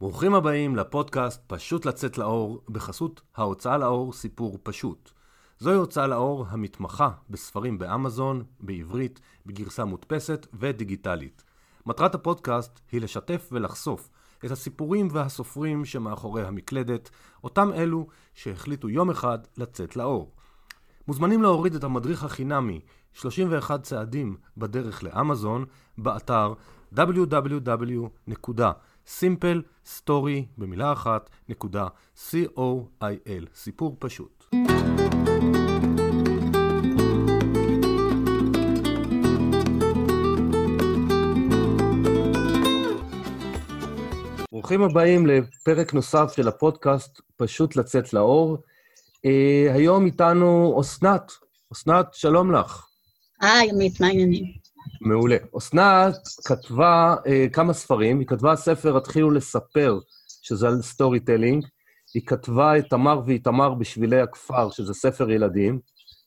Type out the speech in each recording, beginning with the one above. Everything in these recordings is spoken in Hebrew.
ברוכים הבאים לפודקאסט פשוט לצאת לאור בחסות ההוצאה לאור סיפור פשוט. זוהי הוצאה לאור המתמחה בספרים באמזון, בעברית, בגרסה מודפסת ודיגיטלית. מטרת הפודקאסט היא לשתף ולחשוף את הסיפורים והסופרים שמאחורי המקלדת, אותם אלו שהחליטו יום אחד לצאת לאור. מוזמנים להוריד את המדריך החינמי 31 צעדים בדרך לאמזון באתר www.simplestory במילה אחת, נקודה co.il, סיפור פשוט. ברוכים הבאים לפרק נוסף של הפודקאסט פשוט לצאת לאור. Uh, היום איתנו אסנת. אסנת, שלום לך. היי, עמית, מה העניינים? מעולה. אסנת כתבה אה, כמה ספרים, היא כתבה ספר "התחילו לספר", שזה על storytelling, היא כתבה את תמר ואיתמר בשבילי הכפר, שזה ספר ילדים,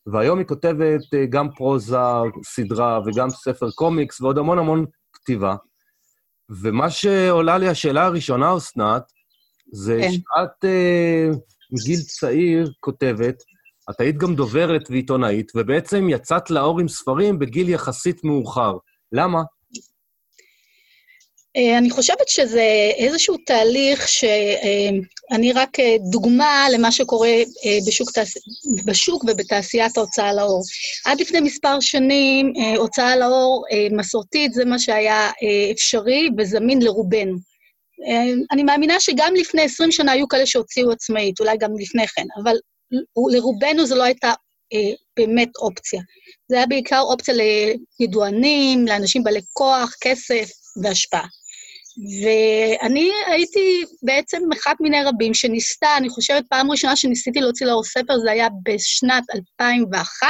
והיום היא כותבת אה, גם פרוזה, סדרה וגם ספר קומיקס ועוד המון המון כתיבה. ומה שעולה לי השאלה הראשונה, אסנת, זה כן. שאת אה, מגיל צעיר כותבת, את היית גם דוברת ועיתונאית, ובעצם יצאת לאור עם ספרים בגיל יחסית מאוחר. למה? אה, אני חושבת שזה איזשהו תהליך שאני אה, רק דוגמה למה שקורה בשוק, בשוק ובתעשיית ההוצאה לאור. עד לפני מספר שנים, הוצאה לאור מסורתית זה מה שהיה אפשרי וזמין לרובנו. אני מאמינה שגם לפני 20 שנה היו כאלה שהוציאו עצמאית, אולי גם לפני כן, אבל לרובנו זו לא הייתה אה, באמת אופציה. זה היה בעיקר אופציה לידוענים, לאנשים בעלי כוח, כסף והשפעה. ואני הייתי בעצם אחת מיני רבים שניסתה, אני חושבת פעם ראשונה שניסיתי להוציא לאור ספר, זה היה בשנת 2001,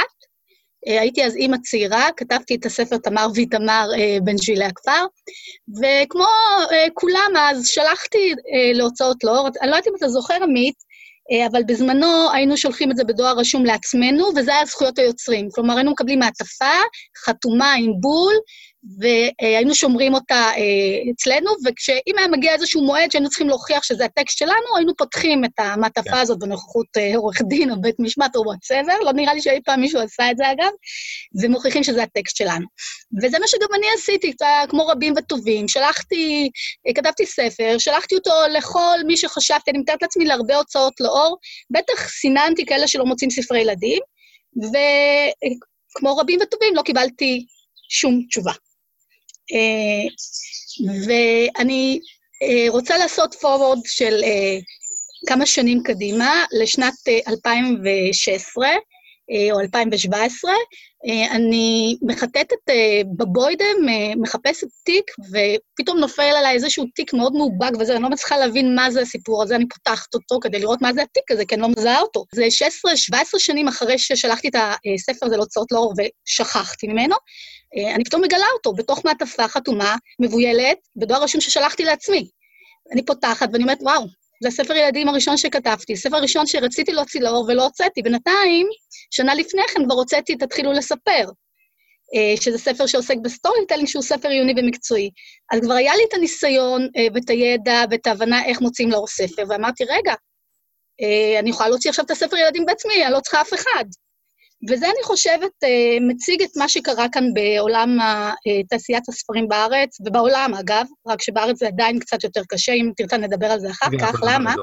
אה, הייתי אז אימא צעירה, כתבתי את הספר תמר ואיתמר אה, בין שבילי הכפר, וכמו אה, כולם אז, שלחתי להוצאות לאור, אני לא יודעת אם אתה זוכר, עמית, אבל בזמנו היינו שולחים את זה בדואר רשום לעצמנו, וזה היה זכויות היוצרים. כלומר, היינו מקבלים מעטפה חתומה עם בול, והיינו שומרים אותה אה, אצלנו, וכשאם היה מגיע איזשהו מועד שהיינו צריכים להוכיח שזה הטקסט שלנו, היינו פותחים את המעטפה yeah. כן. הזאת בנוכחות אה, עורך דין או בית משמעת או וואטסאבר, לא נראה לי שאי פעם מישהו עשה את זה אגב, ומוכיחים שזה הטקסט שלנו. וזה מה שגם אני עשיתי, כמו רבים וטובים. שלחתי, אה, כתבתי ספר, שלחתי אותו לכל מי שחשבתי, אני מתארת לעצמי להרבה הוצאות לאור, בטח סיננתי כאלה שלא מוצאים ספרי ילדים, וכמו רבים וטובים לא קיבלתי שום תשובה. אה, ואני אה, רוצה לעשות פורוורד של אה, כמה שנים קדימה, לשנת 2016 או 2017. אני מחטטת בבוידם, מחפשת תיק, ופתאום נופל עליי איזשהו תיק מאוד מאובק וזה, אני לא מצליחה להבין מה זה הסיפור הזה, אני פותחת אותו כדי לראות מה זה התיק הזה, כי אני לא מזהה אותו. זה 16-17 שנים אחרי ששלחתי את הספר הזה להוצאות לאור ושכחתי ממנו, אה, אני פתאום מגלה אותו בתוך מעטפה חתומה, מבוילת, בדואר רשום ששלחתי לעצמי. אני פותחת ואני אומרת, וואו, זה הספר ילדים הראשון שכתבתי, ספר ראשון שרציתי להוציא לאור ולא הוצאתי. בינתיים, שנה לפני כן כבר הוצאתי תתחילו לספר, אה, שזה ספר שעוסק ב storytelling, שהוא ספר עיוני ומקצועי. אז כבר היה לי את הניסיון אה, ואת הידע ואת ההבנה איך מוציאים לאור ספר, ואמרתי, רגע, אני יכולה להוציא עכשיו את הספר ילדים בעצמי, אני לא צריכה אף אחד. וזה, אני חושבת, אה, מציג את מה שקרה כאן בעולם אה, תעשיית הספרים בארץ, ובעולם, אגב, רק שבארץ זה עדיין קצת יותר קשה, אם תרצה נדבר על זה אחר כך, למה?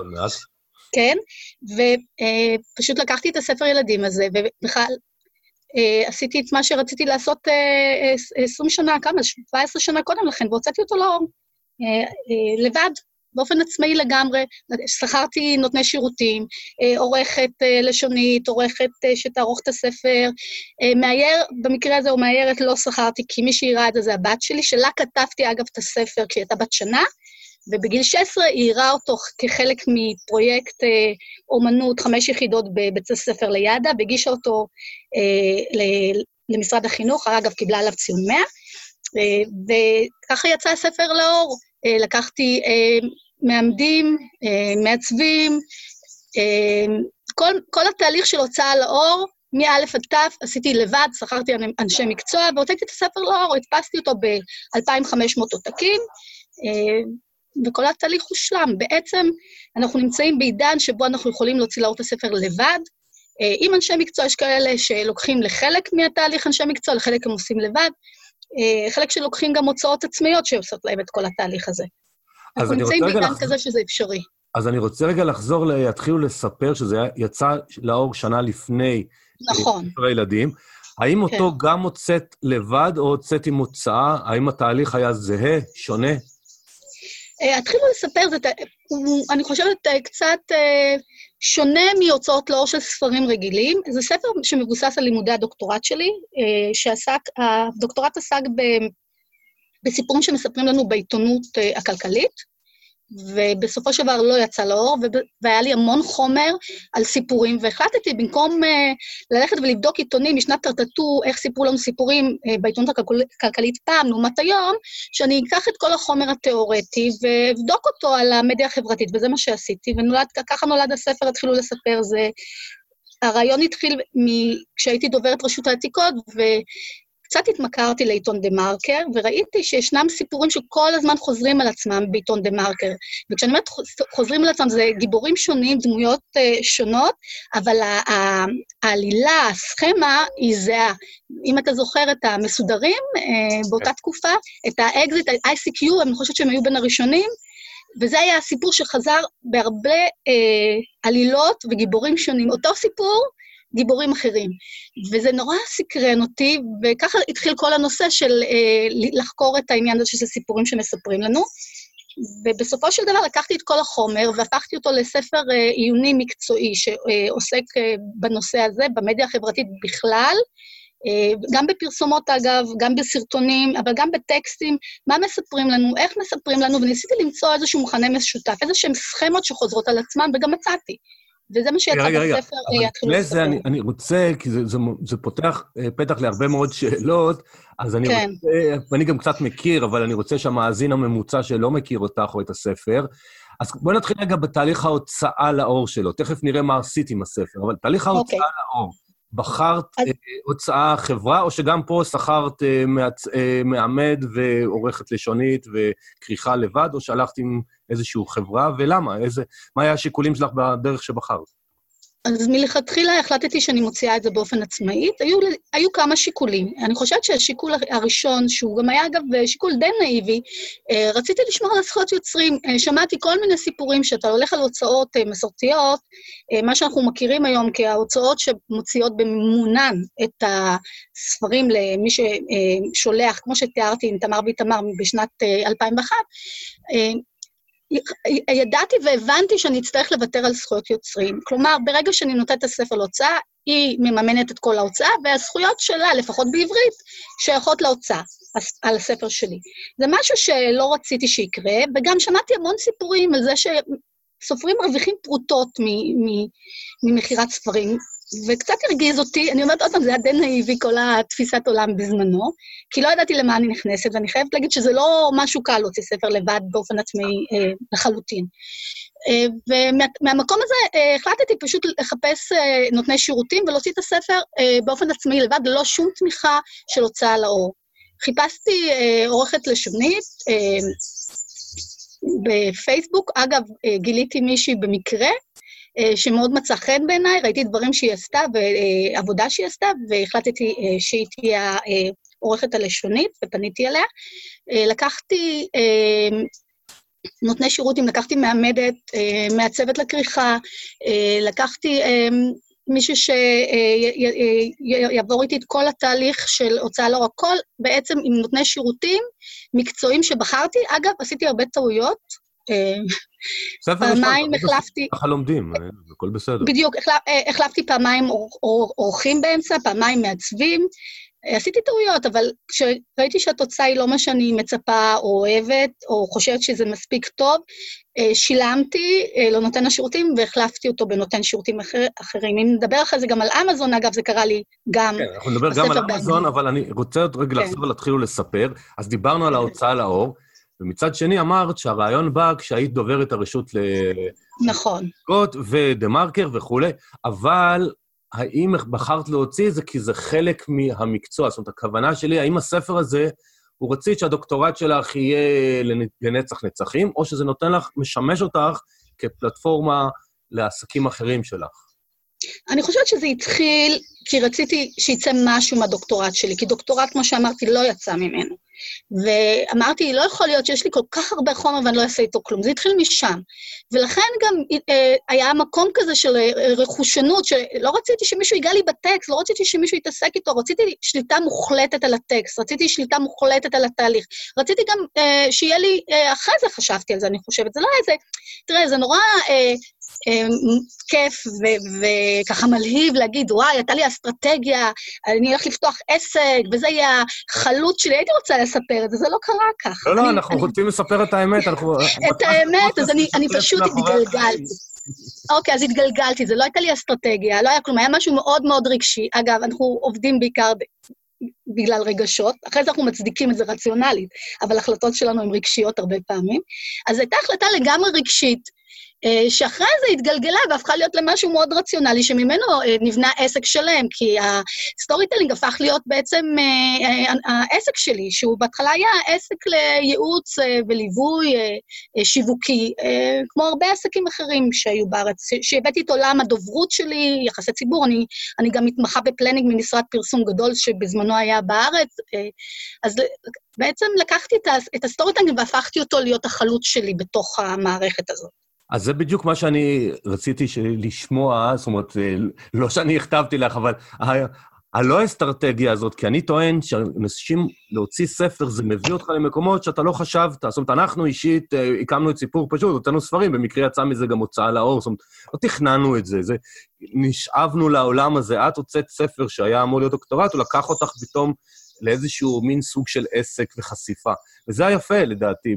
כן, ופשוט אה, לקחתי את הספר ילדים הזה, ובכלל עשיתי את מה שרציתי לעשות 20 שנה, כמה? 17 שנה קודם לכן, והוצאתי אותו לאור, לבד, באופן עצמאי לגמרי, שכרתי נותני שירותים, אה, עורכת אה, לשונית, עורכת אה, שתערוך את הספר, מאייר, במקרה הזה הוא מאיירת לא שכרתי, כי מי שיראה את זה זה הבת שלי, שלה כתבתי אגב את הספר כשהיא הייתה בת שנה, ובגיל 16 היא יראה אותו כחלק מפרויקט אומנות, חמש יחידות בבית הספר לידה, והגישה אותו אה, למשרד החינוך, אגב, קיבלה עליו ציון 100, אה, וככה יצא הספר לאור. לקחתי מעמדים, אה, מעצבים, כל, כל התהליך של הוצאה לאור, מא' עד ת', עשיתי לבד, שכרתי אנשי מקצוע, והוצאתי את הספר לאור, הדפסתי אותו ב-2,500 עותקים, וכל התהליך הושלם. בעצם אנחנו נמצאים בעידן שבו אנחנו יכולים להוציא לאור את הספר לבד. אה, עם אנשי מקצוע, יש כאלה שלוקחים לחלק מהתהליך אנשי מקצוע, לחלק הם עושים לבד. אה, חלק שלוקחים גם הוצאות עצמיות שעושות להם את כל התהליך הזה. אנחנו נמצאים בעידן. כזה שזה אפשרי. אז אני רוצה רגע לחזור, ל... יתחילו לספר שזה יצא לאור שנה לפני. נכון. ספר הילדים. האם כן. אותו גם הוצאת לבד או הוצאת עם הוצאה? האם התהליך היה זהה, שונה? אה, התחילו לספר, זה, אני חושבת, אה, קצת אה, שונה מהוצאות לאור של ספרים רגילים. זה ספר שמבוסס על לימודי הדוקטורט שלי, שעסק, הדוקטורט עסק בסיפורים שמספרים לנו בעיתונות הכלכלית. ובסופו של דבר לא יצא לאור, והיה לי המון חומר על סיפורים, והחלטתי, במקום uh, ללכת ולבדוק עיתונים משנת תרטטו, איך סיפרו לנו סיפורים uh, בעיתונות הכלכלית פעם, לעומת היום, שאני אקח את כל החומר התיאורטי ואבדוק אותו על המדיה החברתית, וזה מה שעשיתי, וככה נולד הספר, התחילו לספר, זה... הרעיון התחיל כשהייתי דוברת רשות העתיקות, ו... קצת התמכרתי לעיתון דה מרקר, וראיתי שישנם סיפורים שכל הזמן חוזרים על עצמם בעיתון דה מרקר. וכשאני אומרת חוזרים על עצמם, זה גיבורים שונים, דמויות uh, שונות, אבל העלילה, הסכמה, היא זהה. אם אתה זוכר את המסודרים אה, באותה תקופה, את האקזיט, ה-ICQ, אני חושבת שהם היו בין הראשונים, וזה היה הסיפור שחזר בהרבה אה, עלילות וגיבורים שונים. אותו סיפור, גיבורים אחרים. וזה נורא סקרן אותי, וככה התחיל כל הנושא של אה, לחקור את העניין הזה של סיפורים שמספרים לנו. ובסופו של דבר לקחתי את כל החומר והפכתי אותו לספר אה, עיוני מקצועי שעוסק אה, בנושא הזה, במדיה החברתית בכלל, גם בפרסומות אגב, גם בסרטונים, אבל גם בטקסטים, מה מספרים לנו, איך מספרים לנו, וניסיתי למצוא איזשהו מכנה משותף, איזה סכמות שחוזרות על עצמן, וגם מצאתי. וזה מה שיצא בספר, יתחילו לספר. לפני זה אני רוצה, כי זה, זה, זה פותח אה, פתח להרבה מאוד שאלות, אז אני כן. רוצה, ואני גם קצת מכיר, אבל אני רוצה שהמאזין הממוצע שלא מכיר אותך או את הספר, אז בואי נתחיל רגע בתהליך ההוצאה לאור שלו. תכף נראה מה עשית עם הספר, אבל תהליך ההוצאה אוקיי. לאור, בחרת אז... אה, הוצאה חברה, או שגם פה שכרת אה, מעצ... אה, מעמד ועורכת לשונית וכריכה לבד, או שהלכת עם איזושהי חברה, ולמה? איזה... מה היה השיקולים שלך בדרך שבחרת? אז מלכתחילה החלטתי שאני מוציאה את זה באופן עצמאי. היו, היו כמה שיקולים. אני חושבת שהשיקול הראשון, שהוא גם היה אגב שיקול די נאיבי, אה, רציתי לשמור על הזכויות יוצרים. אה, שמעתי כל מיני סיפורים שאתה הולך על הוצאות אה, מסורתיות, מה שאנחנו מכירים היום כההוצאות שמוציאות במימונן את הספרים למי ששולח, כמו שתיארתי עם תמר ואיתמר בשנת 2001, ידעתי והבנתי שאני אצטרך לוותר על זכויות יוצרים. כלומר, ברגע שאני נותנת את הספר להוצאה, היא מממנת את כל ההוצאה, והזכויות שלה, לפחות בעברית, שייכות להוצאה, על הספר שלי. זה משהו שלא רציתי שיקרה, וגם שמעתי המון סיפורים על זה שסופרים מרוויחים פרוטות ממכירת ספרים, וקצת הרגיז אותי, אני אומרת עוד פעם, זה היה די נאיבי, כל התפיסת עולם בזמנו, כי לא ידעתי למה אני נכנסת, ואני חייבת להגיד שזה לא משהו קל להוציא ספר לבד באופן עצמאי אה, לחלוטין. אה, ומהמקום הזה אה, החלטתי פשוט לחפש אה, נותני שירותים ולהוציא את הספר אה, באופן עצמאי לבד, ללא שום תמיכה של הוצאה לאור. חיפשתי אה, עורכת לשונית, אה, בפייסבוק, אגב, אה, גיליתי מישהי במקרה, שמאוד מצא חן בעיניי, ראיתי דברים שהיא עשתה ועבודה שהיא עשתה, והחלטתי אה, שהיא תהיה העורכת הלשונית, ופניתי אליה. אה, לקחתי נותני שירותים, לקחתי מעמדת, מעצבת לכריכה, לקחתי מישהו שיעבור איתי את כל התהליך של הוצאה לאור, הכל בעצם עם נותני שירותים מקצועיים שבחרתי. אגב, עשיתי הרבה טעויות, פעמיים החלפתי... ככה לומדים, הכל בסדר. בדיוק, אה, החלפתי פעמיים אורחים באמצע, פעמיים מעצבים. אה, עשיתי טעויות, אבל כשראיתי שהתוצאה היא לא מה שאני מצפה או אוהבת, או חושבת שזה מספיק טוב, אה, שילמתי לנותן השירותים והחלפתי אותו בנותן שירותים אחר, אחרים. אם נדבר אחרי זה גם על אמזון, אגב, זה קרה לי גם כן, אנחנו נדבר גם על אמזון, אבל אני רוצה עוד רגע כן. לחזור ולהתחיל ולספר. אז דיברנו על ההוצאה לאור. ומצד שני אמרת שהרעיון בא כשהיית דוברת הרשות ל... נכון. ודה-מרקר וכולי, אבל האם בחרת להוציא את זה כי זה חלק מהמקצוע? זאת אומרת, הכוונה שלי, האם הספר הזה הוא רצית שהדוקטורט שלך יהיה לנצח נצחים, או שזה נותן לך, משמש אותך כפלטפורמה לעסקים אחרים שלך. אני חושבת שזה התחיל כי רציתי שיצא משהו מהדוקטורט שלי, כי דוקטורט, כמו שאמרתי, לא יצא ממנו. ואמרתי, לא יכול להיות שיש לי כל כך הרבה חומר ואני לא אעשה איתו כלום. זה התחיל משם. ולכן גם אה, היה מקום כזה של אה, רכושנות, שלא רציתי שמישהו ייגע לי בטקסט, לא רציתי שמישהו יתעסק איתו, רציתי שליטה מוחלטת על הטקסט, רציתי שליטה מוחלטת על התהליך. רציתי גם אה, שיהיה לי, אה, אחרי זה חשבתי על זה, אני חושבת, זה לא איזה... תראה, זה נורא... אה, כיף וככה מלהיב להגיד, וואי, הייתה לי אסטרטגיה, אני הולך לפתוח עסק, וזה יהיה החלוץ שלי. הייתי רוצה לספר את זה, זה לא קרה ככה. לא, לא, אנחנו רוצים לספר את האמת, אנחנו... את האמת, אז אני פשוט התגלגלתי. אוקיי, אז התגלגלתי, זה לא הייתה לי אסטרטגיה, לא היה כלום, היה משהו מאוד מאוד רגשי. אגב, אנחנו עובדים בעיקר בגלל רגשות, אחרי זה אנחנו מצדיקים את זה רציונלית, אבל החלטות שלנו הן רגשיות הרבה פעמים. אז הייתה החלטה לגמרי רגשית. אה, שאחרי זה התגלגלה והפכה להיות למשהו מאוד רציונלי, שממנו אה, נבנה עסק שלם, כי ה storytelling הפך להיות בעצם אה, העסק שלי, שהוא בהתחלה היה עסק לייעוץ וליווי שיווקי, כמו הרבה עסקים אחרים שהיו בארץ, שהבאתי את עולם הדוברות שלי, יחסי ציבור, אני, אני גם מתמחה ב planning ממשרד פרסום גדול שבזמנו היה בארץ, אז בעצם לקחתי את ה storytelling והפכתי אותו להיות החלוץ שלי בתוך המערכת הזאת. אז זה בדיוק מה שאני רציתי לשמוע, זאת אומרת, אה, לא שאני הכתבתי לך, אבל הלא אסטרטגיה הזאת, כי אני טוען שאנשים, להוציא ספר, זה מביא אותך למקומות שאתה לא חשבת. זאת אומרת, אנחנו אישית אה, הקמנו את סיפור פשוט, הוצאנו ספרים, במקרה יצא מזה גם הוצאה לאור, זאת אומרת, לא תכננו את זה, זה נשאבנו לעולם הזה. את הוצאת ספר שהיה אמור להיות דוקטורט, הוא לקח אותך פתאום לאיזשהו מין סוג של עסק וחשיפה. וזה היפה, לדעתי,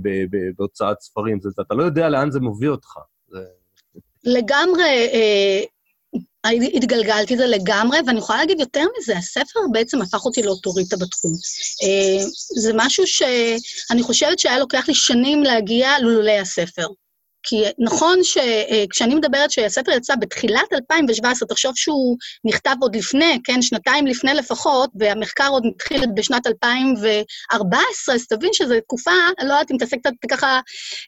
בהוצאת ספרים. זה, אתה לא יודע לאן זה מוביל אותך. זה... לגמרי, אה, התגלגלתי זה לגמרי, ואני יכולה להגיד יותר מזה, הספר בעצם הפך אותי לאוטוריטה בתחום. אה, זה משהו שאני חושבת שהיה לוקח לי שנים להגיע לולולי הספר. כי נכון שכשאני אה, מדברת שהספר יצא בתחילת 2017, תחשוב שהוא נכתב עוד לפני, כן, שנתיים לפני לפחות, והמחקר עוד התחיל בשנת 2014, אז תבין שזו תקופה, אני לא יודעת אם תעשה קצת ככה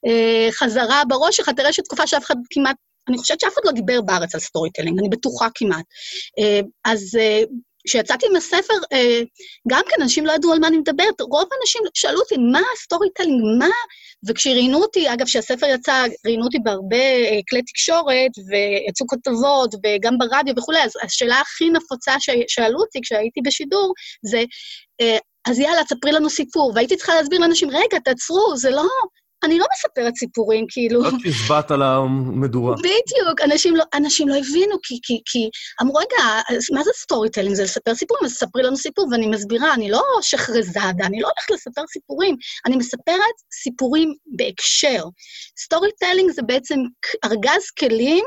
אה, חזרה בראש שלך, תראה שתקופה שאף אחד כמעט אני חושבת שאף אחד לא דיבר בארץ על storytelling, אני בטוחה כמעט. אה, אז כשיצאתי עם הספר, אה, גם כן אנשים לא ידעו על מה אני מדברת. רוב האנשים שאלו אותי, מה ה storytelling, מה? וכשראיינו אותי, אגב, כשהספר יצא, ראיינו אותי בהרבה אה, כלי תקשורת, ויצאו כתבות, וגם ברדיו וכולי, אז השאלה הכי נפוצה ששאלו אותי כשהייתי בשידור, זה, אה, אז יאללה, תספרי לנו סיפור. והייתי צריכה להסביר לאנשים, רגע, תעצרו, זה לא... אני לא מספרת סיפורים, כאילו... לא תשבעת על המדורה. בדיוק, אנשים לא, אנשים לא הבינו, כי, כי, כי אמרו, רגע, מה זה storytelling? זה לספר סיפורים, אז ספרי לנו סיפור, ואני מסבירה, אני לא שחרזאדה, אני לא הולכת לספר סיפורים, אני מספרת סיפורים בהקשר. storytelling זה בעצם ארגז כלים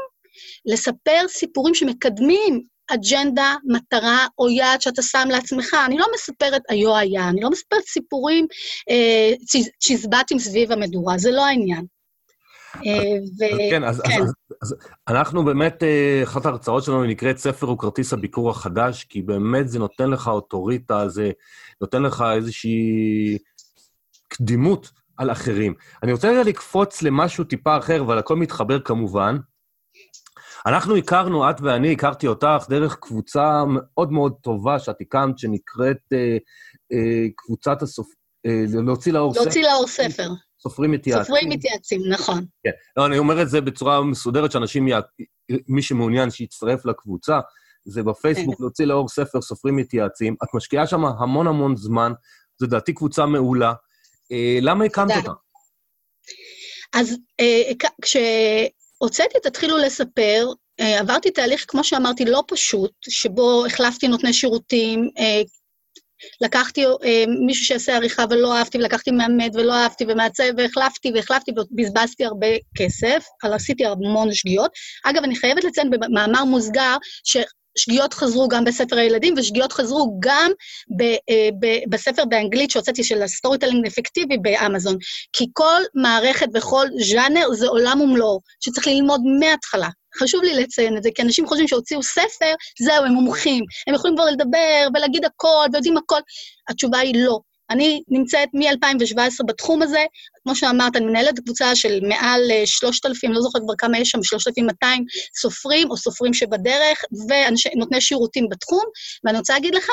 לספר סיפורים שמקדמים אג'נדה, מטרה או יעד שאתה שם לעצמך. אני לא מספרת היו היה, אני לא מספרת סיפורים אה, צ'יזבטים סביב המדורה, זה לא העניין. אה, כן, אז, כן. אז אנחנו באמת, אה, אחת ההרצאות שלנו נקראת ספר וכרטיס הביקור החדש, כי באמת זה נותן לך אוטוריטה, זה נותן לך איזושהי קדימות על אחרים. אני רוצה רגע לקפוץ למשהו טיפה אחר, אבל הכל מתחבר כמובן. אנחנו הכרנו, את ואני, הכרתי אותך דרך קבוצה מאוד מאוד טובה שאת הקמת, שנקראת אה, אה, קבוצת הסופ... אה, להוציא לאור ספר. להוציא לאור ספר. סופרים מתייעצים. סופרים מתייעצים, נכון. כן. לא, אני אומר את זה בצורה מסודרת, שאנשים, י... מי שמעוניין שיצטרף לקבוצה, זה בפייסבוק, כן. להוציא לאור ספר, סופרים מתייעצים. את משקיעה שם המון המון זמן, זו דעתי קבוצה מעולה. אה, למה הקמת אותה? אז אה, כש... הוצאתי את התחילו לספר, אה, עברתי תהליך, כמו שאמרתי, לא פשוט, שבו החלפתי נותני שירותים, אה, לקחתי אה, מישהו שיעשה עריכה ולא אהבתי, ולקחתי מאיירת ולא אהבתי, ומעצב, והחלפתי והחלפתי ובזבזתי הרבה כסף, עשיתי המון שגיאות. אגב, אני חייבת לציין במאמר מוסגר, שגיאות חזרו גם בספר הילדים, ושגיאות חזרו גם ב, אה, ב, בספר באנגלית שהוצאתי של ה storytelling אפקטיבי באמזון. כי כל מערכת וכל ז'אנר זה עולם ומלואו, שצריך ללמוד מההתחלה. חשוב לי לציין את זה, כי אנשים חושבים שהוציאו ספר, זהו, הם מומחים. הם יכולים כבר לדבר ולהגיד הכל ויודעים הכל. התשובה היא לא. אני נמצאת מ-2017 בתחום הזה, כמו שאמרת, אני מנהלת קבוצה של מעל 3,000, לא זוכרת כבר כמה יש שם, 3,200 סופרים או סופרים שבדרך, ונותני שירותים בתחום, ואני רוצה להגיד לך,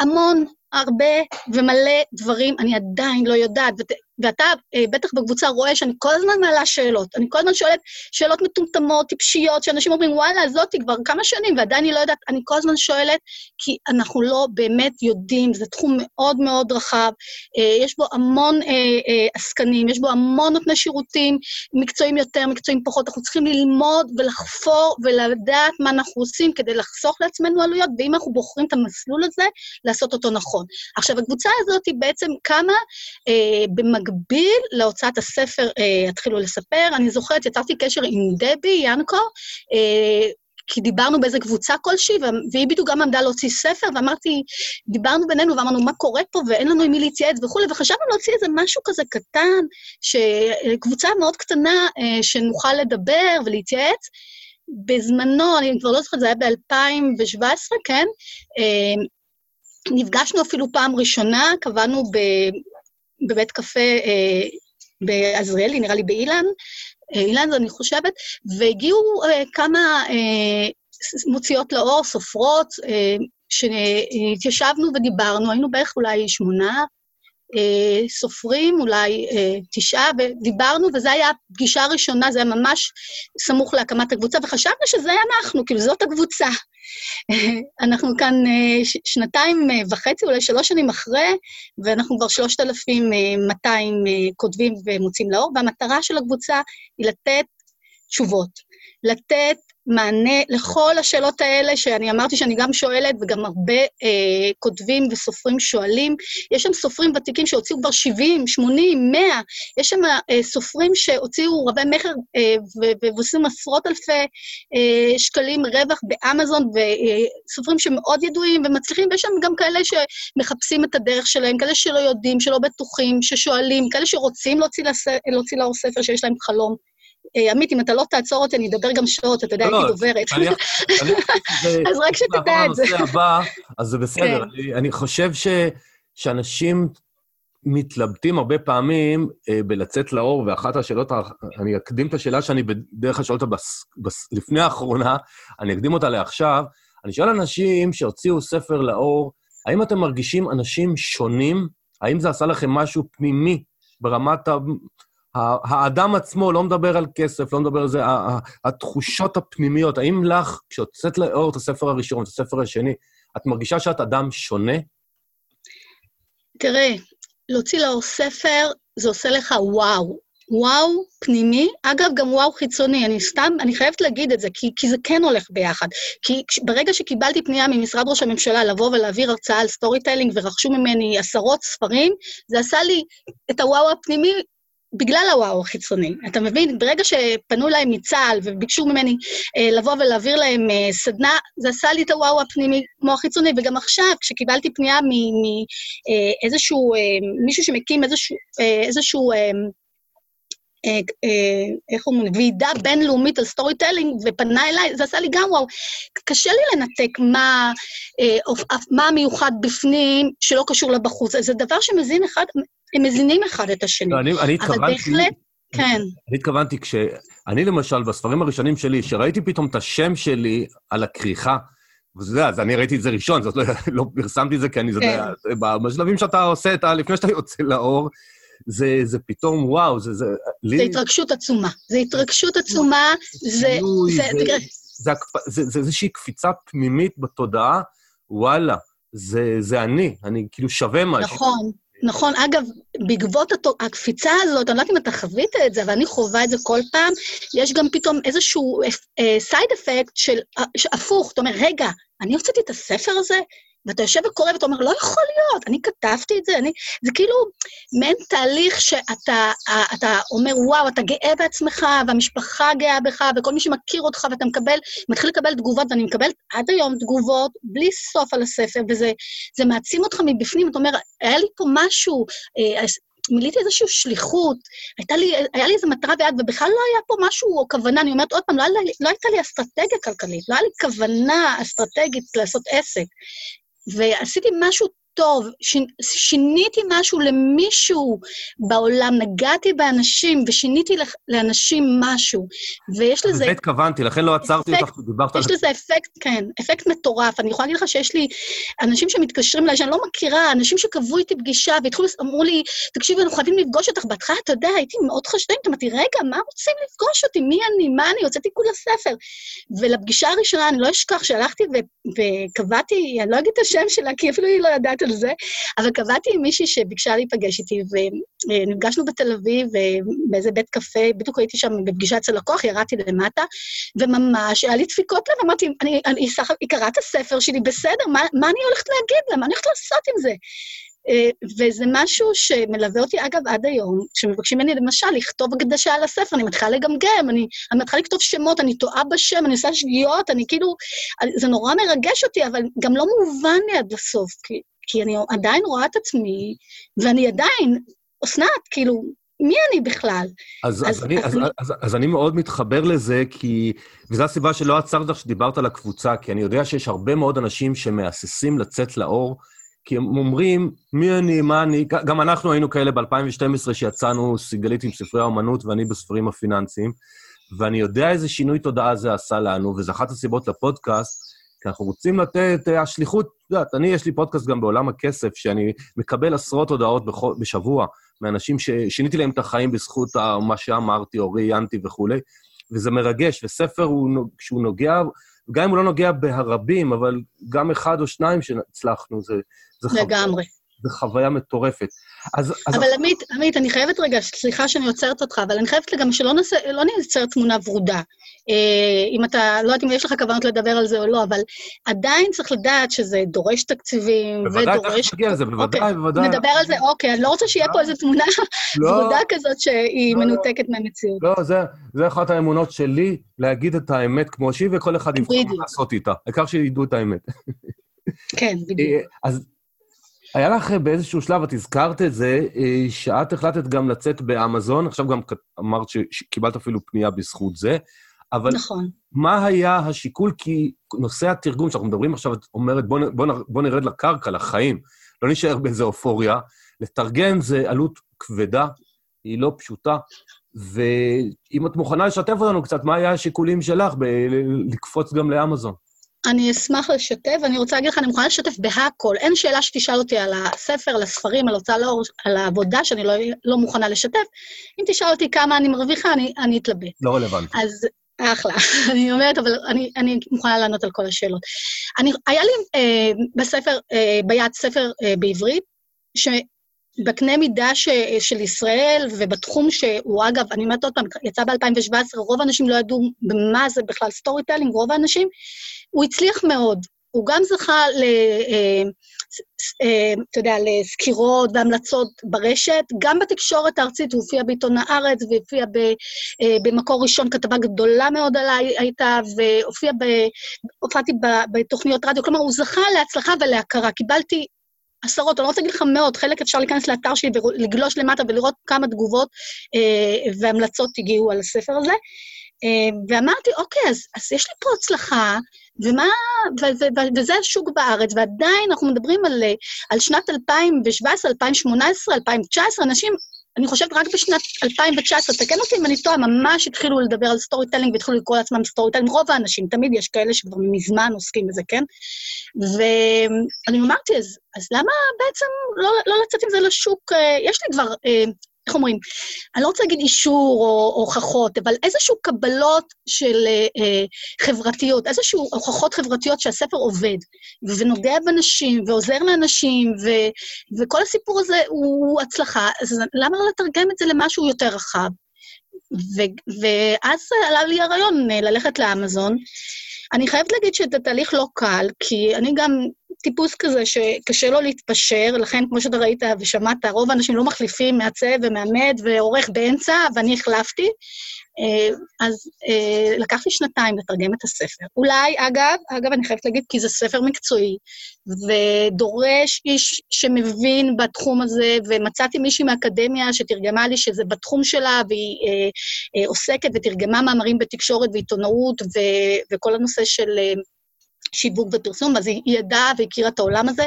המון, הרבה ומלא דברים אני עדיין לא יודעת, ואתה אה, בטח בקבוצה רואה שאני כל הזמן מעלה שאלות. אני כל הזמן שואלת שאלות מטומטמות, טיפשיות, שאנשים אומרים, וואלה, זאתי כבר כמה שנים, ועדיין אני לא יודעת, אני כל הזמן שואלת, כי אנחנו לא באמת יודעים, זה תחום מאוד מאוד רחב, אה, יש בו המון אה, עסקנים, יש בו המון נותני שירותים, מקצועיים יותר, מקצועיים פחות, אנחנו צריכים ללמוד ולחפור ולדעת מה אנחנו עושים כדי לחסוך לעצמנו עלויות, ואם אנחנו בוחרים את המסלול הזה, לעשות אותו נכון. עכשיו, הקבוצה הזאת היא בעצם קמה אה, במקביל להוצאת הספר אה, התחילו לספר. אני זוכרת, יצרתי קשר עם דבי ינקו, אה, כי דיברנו באיזה קבוצה כלשהי, והיא בדיוק גם עמדה להוציא ספר, ואמרתי, דיברנו בינינו ואמרנו, מה קורה פה, ואין לנו עם מי להתייעץ וכולי, וחשבנו להוציא איזה משהו כזה קטן, קבוצה מאוד קטנה, אה, שנוכל לדבר ולהתייעץ. בזמנו, אני כבר לא זוכרת, זה היה ב-2017, כן? אה, נפגשנו אפילו פעם ראשונה, קבענו ב, בבית קפה אה, בעזריאלי, נראה לי באילן, אה, אילן, אני חושבת, והגיעו אה, כמה אה, מוציאות לאור, סופרות, אה, שהתיישבנו ודיברנו, היינו בערך אולי שמונה אה, סופרים, אולי אה, תשעה, ודיברנו, וזו הייתה הפגישה הראשונה, זה היה ממש סמוך להקמת הקבוצה, וחשבנו שזה אנחנו, כאילו זאת הקבוצה. אנחנו כאן אה, שנתיים וחצי, אולי שלוש שנים אחרי, ואנחנו כבר 3,200 כותבים ומוצאים לאור, והמטרה של הקבוצה היא לתת תשובות. לתת מענה לכל השאלות האלה, שאני אמרתי שאני גם שואלת, וגם הרבה אה, כותבים וסופרים שואלים. יש שם סופרים ותיקים שהוציאו כבר 70, 80, 100, יש שם אה, סופרים שהוציאו רבי מכר אה, ועושים עשרות אלפי שקלים רווח באמזון, וסופרים שמאוד ידועים ומצליחים, ויש שם גם כאלה שמחפשים את הדרך שלהם, כאלה שלא יודעים, שלא בטוחים, ששואלים, כאלה שרוצים. להוציא לאור ספר שיש להם חלום. אה, עמית, אם אתה לא תעצור אותי, אני אדבר גם שעות, אתה יודע, לא, הייתי דוברת. אז רק שתדע את זה. אז זה בסדר. כן. אני חושב שאנשים מתלבטים הרבה פעמים אה, בלצאת לאור, ואחת השאלות, אני אקדים את השאלה שאני בדרך כלל שואל אותה לפני האחרונה, אני אקדים אותה לעכשיו. אני שואל אנשים שהוציאו ספר לאור, האם אתם מרגישים אנשים שונים? האם זה עשה לכם משהו פנימי ברמת האדם עצמו לא מדבר על כסף, לא מדבר על זה, התחושות הפנימיות, האם לך, כשהוצאת לאור את הספר הראשון, את הספר השני, את מרגישה שאת אדם שונה? תראה, להוציא לאור ספר, זה עושה לך וואו. וואו פנימי, אגב, גם וואו חיצוני. אני סתם, אני חייבת להגיד את זה, כי, כי זה כן הולך ביחד. כי ברגע שקיבלתי פנייה ממשרד ראש הממשלה לבוא ולהעביר הרצאה על storytelling ורכשו ממני עשרות ספרים, זה עשה לי את הוואו הפנימי בגלל הוואו החיצוני. אתה מבין? ברגע שפנו אליי מצה"ל וביקשו ממני אה, לבוא ולהעביר להם אה, סדנה, זה עשה לי את הוואו הפנימי כמו החיצוני. וגם עכשיו, כשקיבלתי פנייה מאיזשהו, אה, אה, מישהו שמקים איזשהו, אה, איזשהו אה, אה, איך אומרים, ועידה בינלאומית על storytelling, ופנה אליי, זה עשה לי גם וואו. קשה לי לנתק מה, מה המיוחד בפנים שלא קשור לבחוץ. זה דבר שמזין אחד, הם מזינים אחד את השני. לא, אני, אני התכוונתי... אבל בהחלט, כן. אני התכוונתי כש... אני למשל, בספרים הראשונים שלי, שראיתי פתאום את השם שלי על הכריכה, וזה, יודע, אז אני ראיתי את זה ראשון, זאת לא, לא פרסמתי את זה, כי אני, כן. יודע, בשלבים שאתה עושה את ה... לפני שאתה יוצא לאור, זה, זה פתאום, וואו, זה... זה, לי... זה התרגשות עצומה. זה התרגשות עצומה, זה... זה, זה, זה, זה, זה, זה, זה איזושהי קפיצה פנימית בתודעה, וואלה, זה, זה אני, אני כאילו שווה משהו. נכון. נכון, אגב, בעקבות הקפיצה הזאת, אני לא יודעת אם אתה חווית את זה, אבל אני חווה את זה כל פעם, יש גם פתאום איזשהו סייד אה, אפקט של אה, הפוך, אתה אומר, רגע, אני הוצאתי את הספר הזה? ואתה יושב וקורא ואתה אומר, לא יכול להיות, אני כתבתי את זה, אני... זה כאילו מעין תהליך שאתה אתה אומר, וואו, אתה גאה בעצמך, והמשפחה גאה בך, וכל מי שמכיר אותך, ואתה מקבל, מתחיל לקבל תגובות, ואני מקבלת עד היום תגובות בלי סוף על הספר, וזה מעצים אותך מבפנים, אתה אומר, היה לי פה משהו, אה, מילאתי איזושהי שליחות, הייתה לי, היה לי איזו מטרה ביד, ובכלל לא היה פה משהו או כוונה, אני אומרת עוד פעם, לא, לא הייתה לי אסטרטגיה כלכלית, לא היה לי כוונה אסטרטגית לעשות עסק. ועשיתי משהו טוב, ש, שיניתי משהו למישהו בעולם, נגעתי באנשים ושיניתי לאנשים משהו, ויש לזה... לזה התכוונתי, לכן לא עצרתי אותך, דיברת על... יש לזה אפקט, כן, אפקט מטורף. אני יכולה להגיד לך שיש לי אנשים שמתקשרים אליי, שאני לא מכירה, אנשים שקבעו איתי פגישה והתחילו, אמרו לי, תקשיבי, אנחנו חייבים לפגוש אותך. בהתחלה, אתה יודע, הייתי מאוד חשדנית, אמרתי, רגע, מה רוצים לפגוש אותי? מי אני? מה אני? הוצאתי כולה ספר. ולפגישה הראשונה, אני לא אשכח שהלכתי וקבעתי, אני לא אגיד את השם שלה, כי אפילו היא לא יודעת על זה, אבל קבעתי עם מישהי שביקשה להיפגש איתי, ונפגשנו בתל אביב, באיזה בית קפה, בדיוק הייתי שם בפגישה אצל לקוח, ירדתי למטה, וממש, היה לי דפיקות לב, אמרתי, אני, אני, היא קראה את הספר שלי, בסדר, מה, מה אני הולכת להגיד לה? מה אני הולכת לעשות עם זה? אה, וזה משהו שמלווה אותי, אגב, עד היום, כשמבקשים ממני למשל לכתוב הקדשה על הספר, אני מתחילה לגמגם, אני, אני מתחילה לכתוב שמות, אני טועה בשם, אני עושה שגיאות, אני כאילו, זה נורא מרגש אותי, אבל גם לא מובן לי עד הסוף, כי, כי אני עדיין רואה את עצמי, ואני עדיין, אסנת, כאילו, מי אני בכלל? אז, אז, אז, אני, אז, אני... אז, אז אני מאוד מתחבר לזה, כי... וזו הסיבה שלא עצרת לך שדיברת על הקבוצה, כי אני יודע שיש הרבה מאוד אנשים שמהססים לצאת לאור, כי הם אומרים, מי אני, מה אני, גם אנחנו היינו כאלה ב-2012 שיצאנו, סיגלית עם ספרי האומנות ואני בספרים הפיננסיים, ואני יודע איזה שינוי תודעה זה עשה לנו, וזו אחת הסיבות לפודקאסט, כי אנחנו רוצים לתת, אה, השליחות, את יודעת, אני, יש לי פודקאסט גם בעולם הכסף, שאני מקבל עשרות הודעות בשבוע מאנשים ששיניתי להם את החיים בזכות מה שאמרתי או ראיינתי וכולי, וזה מרגש, וספר, הוא, כשהוא נוגע, גם אם הוא לא נוגע בהרבים, אבל גם אחד או שניים שהצלחנו, זה, זה לגמרי. זו חוויה מטורפת. אז... אבל אז... עמית, עמית, אני חייבת רגע, סליחה שאני עוצרת אותך, אבל אני חייבת גם שלא נעשה, לא נייצר תמונה ורודה. אה, אם אתה, לא יודעת אם יש לך כוונות לדבר על זה או לא, אבל עדיין צריך לדעת שזה דורש תקציבים, בוודאי, ודורש... בוודאי, תכף נגיע לזה, בוודאי, אוקיי, בוודאי. נדבר על זה, אוקיי, אני לא רוצה שיהיה פה איזו תמונה לא, ורודה כזאת שהיא לא, מנותקת מהמציאות. לא, זה, זה אחת האמונות שלי, להגיד את האמת כמו שהיא, וכל אחד יבחר מה לעשות איתה. העיקר שידעו את האמת. כן, בדיוק. אה, אז היה לך באיזשהו שלב, את הזכרת את זה, אה, שאת החלטת גם לצאת באמזון, עכשיו גם אמרת שקיבלת אפילו פנייה בזכות זה, אבל נכון. מה היה השיקול? כי נושא התרגום, שאנחנו מדברים עכשיו, את אומרת, בוא, בוא, בוא נרד לקרקע, לחיים, לא נשאר באיזו אופוריה. לתרגם זה עלות כבדה, היא לא פשוטה, ואם את מוכנה לשתף אותנו קצת, מה היה השיקולים שלך בלקפוץ גם לאמזון? אני אשמח לשתף, ואני רוצה להגיד לך, אני מוכנה לשתף בהכל. אין שאלה שתשאל אותי על הספר, על הספרים, על הוצאה לאור, על העבודה, שאני לא, לא מוכנה לשתף. אם תשאל אותי כמה אני מרוויחה, אני, אני אתלבט. לא רלוונטי. אז אחלה. אני אומרת, אבל אני, אני מוכנה לענות על כל השאלות. אני, היה לי אה, בספר, אה, ביד ספר אה, בעברית, ש... בקנה מידה ש, של ישראל, ובתחום שהוא, אגב, אני אומרת עוד פעם, יצא ב-2017, רוב האנשים לא ידעו במה זה בכלל storytelling, רוב האנשים, הוא הצליח מאוד. הוא גם זכה ל... אה, אה, אתה יודע, לסקירות והמלצות ברשת, גם בתקשורת הארצית, הוא הופיע בעיתון הארץ, והופיע אה, במקור ראשון, כתבה גדולה מאוד עליי הייתה, והופיע ב... הופעתי בתוכניות רדיו, כלומר, הוא זכה להצלחה ולהכרה. קיבלתי עשרות, אני לא רוצה להגיד לך מאות, חלק אפשר להיכנס לאתר שלי ולגלוש למטה ולראות כמה תגובות אה, והמלצות הגיעו על הספר הזה. אה, ואמרתי, אוקיי, אז, אז יש לי פה הצלחה, ומה, ו, ו, ו, וזה השוק בארץ, ועדיין אנחנו מדברים על, על שנת 2017, 2018, 2019, אנשים, אני חושבת רק בשנת 2019, תקן אותי אם אני טועה, ממש התחילו לדבר על storytelling והתחילו לקרוא לעצמם storytelling, רוב האנשים, תמיד יש כאלה שכבר מזמן עוסקים בזה, כן? ואני אמרתי, אז, אז למה בעצם לא, לא לצאת עם זה לשוק? אה, יש לי כבר אה, איך אומרים, אני לא רוצה להגיד אישור או הוכחות, אבל איזשהו קבלות של אה, חברתיות, איזשהו הוכחות חברתיות שהספר עובד, ונוגע בנשים, ועוזר לאנשים, ו, וכל הסיפור הזה הוא הצלחה, אז למה לא לתרגם את זה למשהו יותר רחב? ו, ואז עלה לי הרעיון אה, ללכת לאמזון. אני חייבת להגיד שזה תהליך לא קל, כי אני גם טיפוס כזה שקשה לו להתפשר, לכן, כמו שאתה ראית ושמעת, רוב האנשים לא מחליפים מעצב ומעמד ועורך באמצע, ואני החלפתי. אה, אז אה, לקח לי שנתיים לתרגם את הספר. אולי, אגב, אגב, אני חייבת להגיד, כי זה ספר מקצועי, ודורש איש שמבין בתחום הזה, ומצאתי מישהי מהאקדמיה שתרגמה לי שזה בתחום שלה, והיא אה, אה, עוסקת ותרגמה מאמרים בתקשורת ועיתונאות, ו, וכל הנושא של... אה, שיווק ופרסום, אז היא ידעה והכירה את העולם הזה.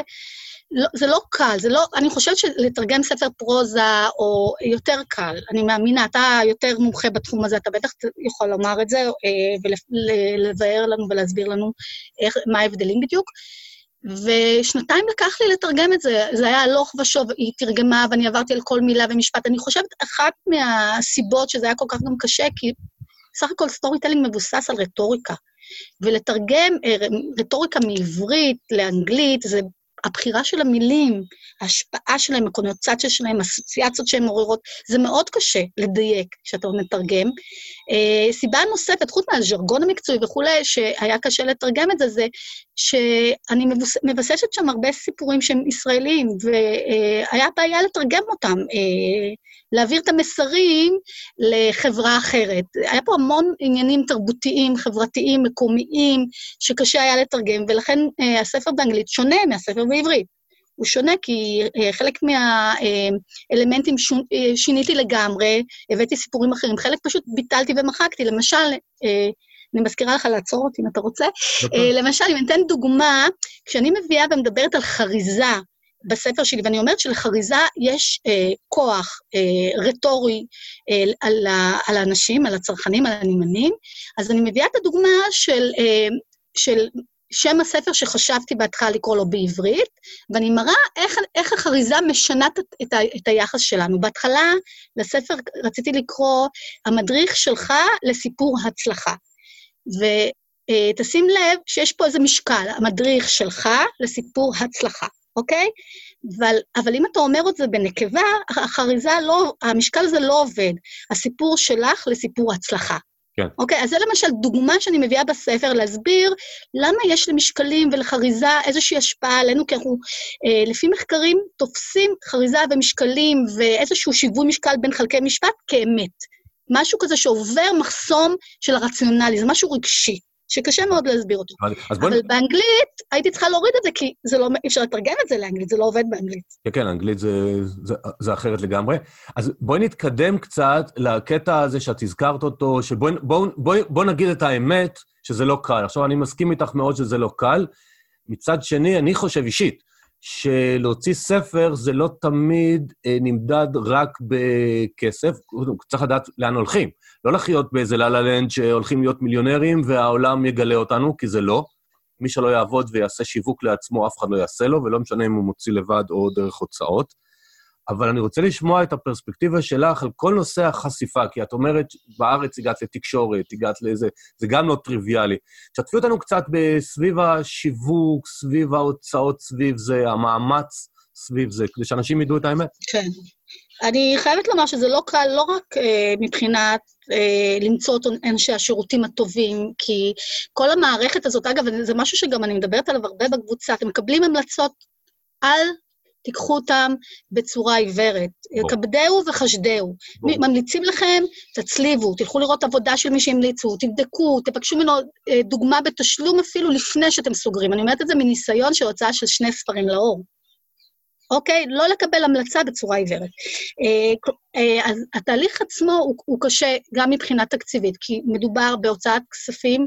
לא, זה לא קל, זה לא, אני חושבת שלתרגם ספר פרוזה או יותר קל, אני מאמינה, אתה יותר מומחה בתחום הזה, אתה בטח יכול לומר את זה אה, ולבאר לנו ולהסביר לנו איך, מה ההבדלים בדיוק. ושנתיים לקח לי לתרגם את זה, זה היה הלוך ושוב, היא תרגמה ואני עברתי על כל מילה ומשפט. אני חושבת, אחת מהסיבות שזה היה כל כך גם קשה, כי סך הכל storytelling מבוסס על רטוריקה. ולתרגם אה, רטוריקה מעברית לאנגלית זה הבחירה של המילים, ההשפעה שלהם, הקונוטציה שלהם, האסוציאציות שהן מעוררות, זה מאוד קשה לדייק כשאתה מתרגם. אה, סיבה נוספת, חוץ מהז'רגון המקצועי וכולי, שהיה קשה לתרגם את זה, זה שאני מבוס, מבססת שם הרבה סיפורים שהם ישראלים, והיה בעיה לתרגם אותם, אה, להעביר את המסרים לחברה אחרת. היה פה המון עניינים תרבותיים, חברתיים, מקומיים, שקשה היה לתרגם, ולכן אה, הספר באנגלית שונה מהספר בעברית. הוא שונה כי אה, חלק מהאלמנטים אה, שיניתי לגמרי, הבאתי סיפורים אחרים, חלק פשוט ביטלתי ומחקתי. למשל, אני מזכירה לך לעצור אותי אם אתה רוצה. למשל, אם אני אתן דוגמה, כשאני מביאה ומדברת על חריזה בספר שלי, ואני אומרת שלחריזה יש אה, כוח אה, רטורי אה, על, על האנשים, על הצרכנים, על הנמענים, אז אני מביאה את הדוגמה של, אה, של שם הספר שחשבתי בהתחלה לקרוא לו בעברית, ואני מראה איך, איך החריזה משנה את, את, את היחס שלנו. בהתחלה לספר רציתי לקרוא המדריך שלך לסיפור הצלחה. ותשים אה, לב שיש פה איזה משקל, המדריך שלך לסיפור הצלחה. אוקיי? אבל, אבל אם אתה אומר את זה בנקבה, החריזה לא, המשקל הזה לא עובד. הסיפור שלך לסיפור הצלחה. כן. אוקיי? אז זה למשל דוגמה שאני מביאה בספר, להסביר למה יש למשקלים ולחריזה איזושהי השפעה עלינו, כי אנחנו, אה, לפי מחקרים, תופסים חריזה ומשקלים ואיזשהו שיווי משקל בין חלקי משפט כאמת. משהו כזה שעובר מחסום של הרציונלי, זה משהו רגשי. שקשה מאוד להסביר אותו. אבל. באנגלית הייתי צריכה להוריד את זה, כי זה לא, אי אפשר לתרגם את זה לאנגלית, זה לא עובד באנגלית. כן, כן, אנגלית זה, זה, זה אחרת לגמרי. אז בואי נתקדם קצת לקטע הזה שאת הזכרת אותו, בוא נגיד את האמת, שזה לא קל. עכשיו, אני מסכים איתך מאוד שזה לא קל. מצד שני, אני חושב אישית, שלהוציא ספר זה לא תמיד אה, נמדד רק בכסף, צריך לדעת לאן הולכים. לא לחיות באיזה לה לנד שהולכים להיות מיליונרים והעולם יגלה אותנו, כי זה לא. מי שלא יעבוד ויעשה שיווק לעצמו, אף אחד לא יעשה לו, ולא משנה אם הוא מוציא לבד או דרך הוצאות. אבל אני רוצה לשמוע את הפרספקטיבה שלך על כל נושא החשיפה, כי את אומרת, בארץ הגעת לתקשורת, הגעת לאיזה... זה גם לא טריוויאלי. תשתפי אותנו קצת בסביב השיווק, סביב ההוצאות, סביב זה, המאמץ סביב זה, כדי שאנשים ידעו את האמת. כן. אני חייבת לומר שזה לא קל לא רק אה, מבחינת אה, למצוא את אנשי השירותים הטובים, כי כל המערכת הזאת, אגב, זה משהו שגם אני מדברת עליו הרבה בקבוצה, אתם מקבלים המלצות על תיקחו אותם בצורה עיוורת. כבדהו וחשדהו. ממליצים לכם, תצליבו, תלכו לראות עבודה של מי שהמליצו, תבדקו, תבקשו ממנו אה, דוגמה בתשלום אפילו לפני שאתם סוגרים. אני אומרת את זה מניסיון של הוצאה של שני ספרים לאור. אוקיי? לא לקבל המלצה בצורה עיוורת. אה, אה, אז התהליך עצמו הוא, הוא קשה גם מבחינה תקציבית, כי מדובר בהוצאת כספים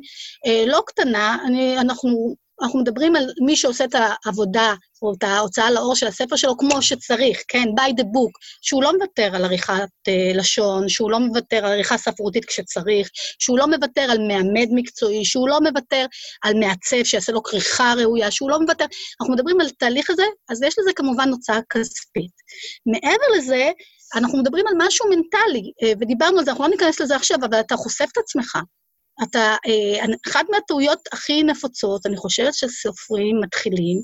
לא קטנה, אני, אנחנו אנחנו מדברים על מי שעושה את העבודה, או את ההוצאה לאור של הספר שלו כמו שצריך, כן, by the book, שהוא לא מוותר על עריכת uh, לשון, שהוא לא מוותר על עריכה ספרותית כשצריך, שהוא לא מוותר על מעמד מקצועי, שהוא לא מוותר על מעצב שיעשה לו כריכה ראויה, שהוא לא מוותר... אנחנו מדברים על תהליך הזה, אז יש לזה כמובן הוצאה כספית. מעבר לזה, אנחנו מדברים על משהו מנטלי, אה, ודיברנו על זה, אנחנו לא ניכנס לזה עכשיו, אבל אתה חושף את עצמך. אתה, אה, אחת מהטעויות הכי נפוצות, אני חושבת שסופרים מתחילים,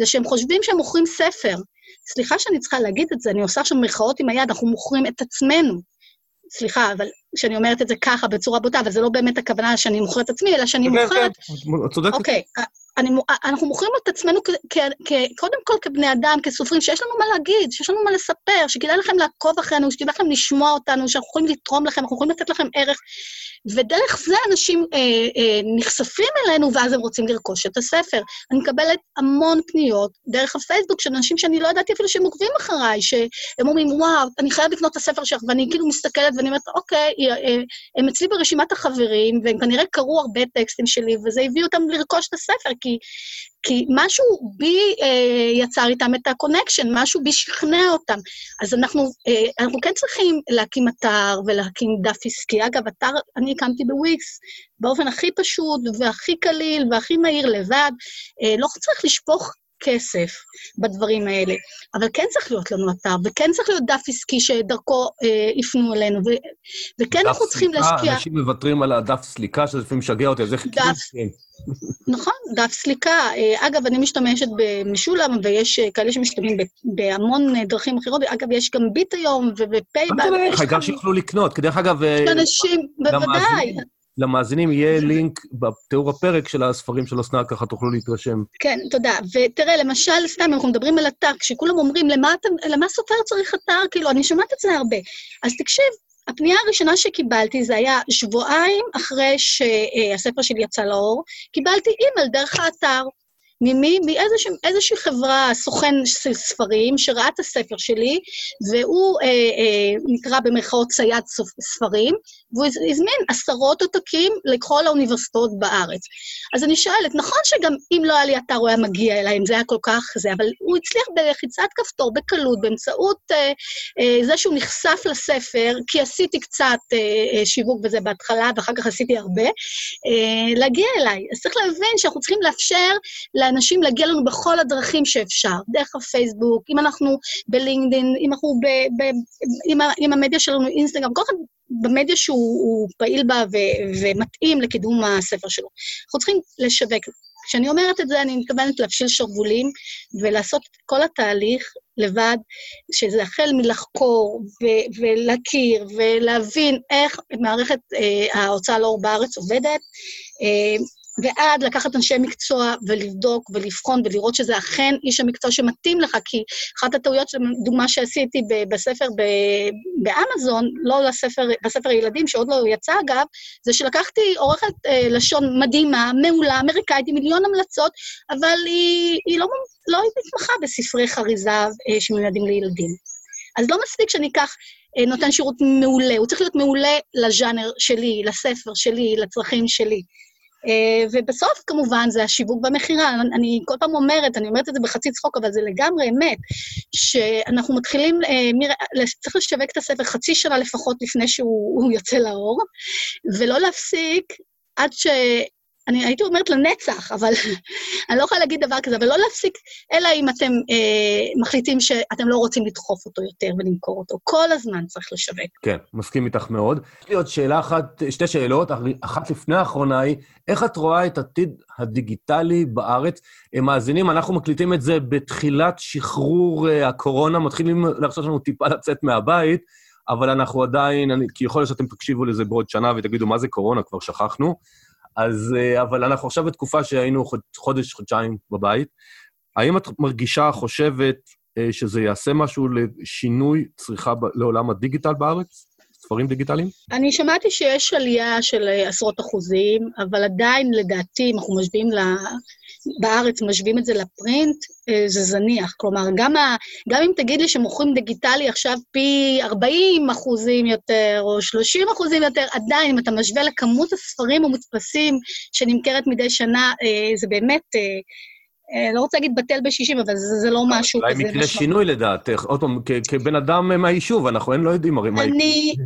זה שהם חושבים שהם מוכרים ספר. סליחה שאני צריכה להגיד את זה, אני עושה שם מירכאות עם היד, אנחנו מוכרים את עצמנו. סליחה, אבל כשאני אומרת את זה ככה, בצורה בוטה, אבל זה לא באמת הכוונה שאני מוכרת את עצמי, אלא שאני מוכרת... כן, כן, צודקת. אוקיי, אני, אנחנו מוכרים את עצמנו כ, כ, כ, קודם כל כבני אדם, כסופרים, שיש לנו מה להגיד, שיש לנו מה לספר, שכדאי לכם לעקוב אחרינו, שכדאי לכם לשמוע אותנו, שאנחנו יכולים לתרום לכם, אנחנו יכולים לתת לכם ערך. ודרך זה אנשים אה, אה, נחשפים אלינו, ואז הם רוצים לרכוש את הספר. אני מקבלת המון פניות דרך הפייסבוק של אנשים שאני לא ידעתי אפילו שהם עוקבים אחריי, שהם אומרים, וואו, אני חייבת לקנות את הספר שלך, ואני כאילו מסתכלת ואני אומרת, אוקיי, אה, הם אצלי ברשימת החברים, והם כנראה קראו הרבה טקסטים שלי, וזה הביא אותם לרכוש את הספר, כי, כי משהו בי אה, יצר איתם את ה connection, משהו בי שכנע אותם. אז אנחנו, אה, אנחנו כן צריכים להקים אתר ולהקים דף עסקי. אגב, אתר אני הקמתי בוויקס באופן הכי פשוט והכי קליל והכי מהיר לבד. אה, לא צריך לשפוך כסף בדברים האלה. אבל כן צריך להיות לנו אתר, וכן צריך להיות דף עסקי שדרכו אה, יפנו אלינו, ו, וכן אנחנו צריכים להשקיע... דף סליקה, אנשים מוותרים על הדף סליקה, שזה לפעמים משגע אותי, אז איך... דף... נכון, דף סליקה. אה, אגב, אני משתמשת במשולם, ויש אה, כאלה שמשתמשים בהמון אה, דרכים אחרות. אגב, יש גם ביט היום, וב PayBox. מה זה העיקר שיוכלו לקנות? כי דרך אגב... אנשים, בוודאי. למאזינים יהיה לינק בתיאור הפרק של הספרים של אסנת, ככה תוכלו להתרשם. כן, תודה. ותראה, למשל, סתם, אנחנו מדברים על אתר, כשכולם אומרים, למה, למה סופר צריך אתר? כאילו, אני שומעת את זה הרבה. אז תקשיב, הפנייה הראשונה שקיבלתי, זה היה שבועיים אחרי שהספר שלי יצא לאור, קיבלתי אימייל דרך האתר. ממי? מאיזושהי חברה, סוכן של ספרים, שראה את הספר שלי, והוא אה, אה, נקרא במרכאות צייד ספרים, והוא הזמין עשרות עותקים לכל האוניברסיטאות בארץ. אז אני שואלת, נכון שגם אם לא היה לי אתר הוא היה מגיע אליי, אם זה היה כל כך זה, אבל הוא הצליח בלחיצת כפתור, בקלות, באמצעות אה, אה, זה שהוא נחשף לספר, כי עשיתי קצת אה, אה, שיווק בזה בהתחלה, ואחר כך עשיתי הרבה, אה, להגיע אליי. אז צריך להבין שאנחנו צריכים לאפשר לאנשים להגיע לנו בכל הדרכים שאפשר, דרך הפייסבוק, אם אנחנו בלינקדאין, אם אנחנו ב... ב אם, אם המדיה שלנו אינסטגרם, כל אחד במדיה שהוא פעיל בה ו, ומתאים לקידום הספר שלו. אנחנו צריכים לשווק. כשאני אומרת את זה, אני מתכוונת להפשיל שרוולים ולעשות את כל התהליך לבד, שזה החל מלחקור ו- ולהכיר ולהבין איך מערכת אה, ההוצאה לאור בארץ עובדת, אה, ועד לקחת אנשי מקצוע ולבדוק ולבחון ולראות שזה אכן איש המקצוע שמתאים לך, כי אחת הטעויות, דוגמה שעשיתי בספר באמזון, לא לספר, בספר הילדים, שעוד לא יצא אגב, זה שלקחתי עורכת אה, לשון מדהימה, מעולה, אמריקאית, עם מיליון המלצות, אבל היא, היא לא, לא מתמחה בספרי חריזה אה, שמיועדים לילדים. אז לא מספיק שאני אקח אה, נותן שירות מעולה, הוא צריך להיות מעולה לז'אנר שלי, לספר שלי, לצרכים שלי. אה, ובסוף, כמובן, זה השיווק במכירה. אני כל פעם אומרת, אני אומרת את זה בחצי צחוק, אבל זה לגמרי אמת, שאנחנו מתחילים, אה, צריך לשווק את הספר חצי שנה לפחות לפני שהוא יוצא לאור, ולא להפסיק עד ש... אני הייתי אומרת לנצח, אבל אני לא יכולה להגיד דבר כזה, אבל לא להפסיק, אלא אם אתם אה, מחליטים שאתם לא רוצים לדחוף אותו יותר ולמכור אותו. כל הזמן צריך לשווק. כן, מסכים איתך מאוד. יש לי עוד שאלה אחת, שתי שאלות, אחת לפני האחרונה היא, איך את רואה את עתיד הדיגיטלי בארץ? מאזינים, אנחנו מקליטים את זה בתחילת שחרור אה, הקורונה, מתחילים לחשוב לנו טיפה לצאת מהבית. אבל אנחנו עדיין, אני, כי יכול להיות שאתם תקשיבו לזה בעוד שנה ותגידו, מה זה קורונה? כבר שכחנו. אז, אה, אבל אנחנו עכשיו בתקופה שהיינו חודש, חודשיים בבית. האם את מרגישה, חושבת, אה, שזה יעשה משהו לשינוי צריכה לעולם הדיגיטל בארץ? ספרים דיגיטליים? אני שמעתי שיש עלייה של אה, עשרות אחוזים, אבל עדיין, לדעתי, אם אנחנו משווים. בארץ, משווים את זה לפרינט, אה, זה זניח. כלומר, גם, ה... גם אם תגיד לי שמוכרים דיגיטלי עכשיו פי 40 אחוזים יותר, או 30 אחוזים יותר, עדיין, אם אתה משווה לכמות הספרים המודפסים שנמכרת מדי שנה, אה, זה באמת... אה, לא רוצה להגיד בטל בשישים, אבל זה, זה לא משהו כזה. אולי מקרה שינוי לדעתך. עוד פעם, כבן אדם מהיישוב, אנחנו אין לא יודעים הרי מה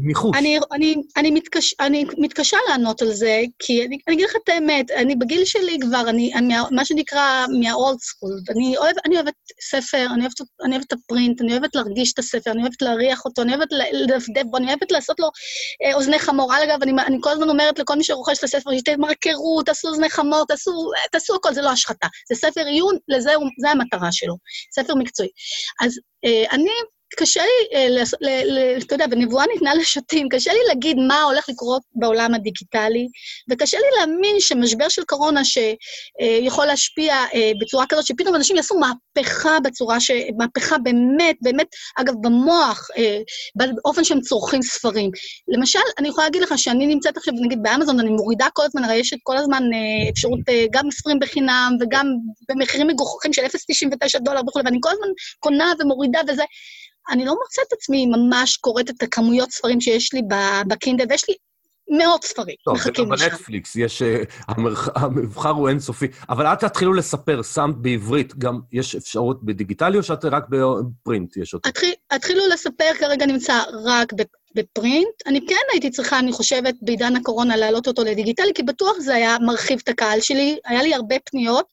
מחוץ. אני, אני, אני, מתקש, אני מתקשה לענות על זה, כי אני, אני אגיד לך את האמת, אני בגיל שלי כבר, אני, אני מה שנקרא מהאולד סקול. אני, אוהב, אני אוהבת ספר, אני אוהבת, אני אוהבת את הפרינט, אני אוהבת להרגיש את הספר, אני אוהבת להריח אותו, אני אוהבת לדפדף בו, אני אוהבת לעשות לו אה, אוזני חמור. אגב, אני, אני כל הזמן אומרת לכל מי שרוכש את הספר, תמרקרו, תעשו אוזני חמור, תעשו, תעשו הכל, זה לא השחתה. זה ספר עיון, לזה, זה המטרה שלו, ספר מקצועי. אז אה, אני קשה לי, אה, אתה יודע, בנבואה ניתנה לשוטים, קשה לי להגיד מה הולך לקרות בעולם הדיגיטלי, וקשה לי להאמין שמשבר של קורונה שיכול להשפיע אה, בצורה כזאת, שפתאום אנשים יעשו מהפכה בצורה ש... מהפכה באמת, באמת, אגב, במוח, אה, באופן שהם צורכים ספרים. למשל, אני יכולה להגיד לך שאני נמצאת עכשיו, נגיד, באמזון, אני מורידה כל הזמן, הרי יש כל הזמן אפשרות גם ספרים בחינם, וגם במחירים מגוחכים של 0.99 דולר וכו', ואני כל הזמן קונה ומורידה וזה. אני לא מוצאת את עצמי ממש קוראת את הכמויות ספרים שיש לי בקינדל, ויש לי מאות ספרים טוב, זה גם בנטפליקס, יש... אה, המבחר הוא אינסופי. אבל אל תתחילו לספר, שמת בעברית, גם יש אפשרות בדיגיטלי, או שאת רק בפרינט יש אותה? התחילו לספר, כרגע נמצא רק בפרינט. אני כן הייתי צריכה, אני חושבת, בעידן הקורונה להעלות אותו לדיגיטלי, כי בטוח זה היה מרחיב את הקהל שלי. היה לי הרבה פניות.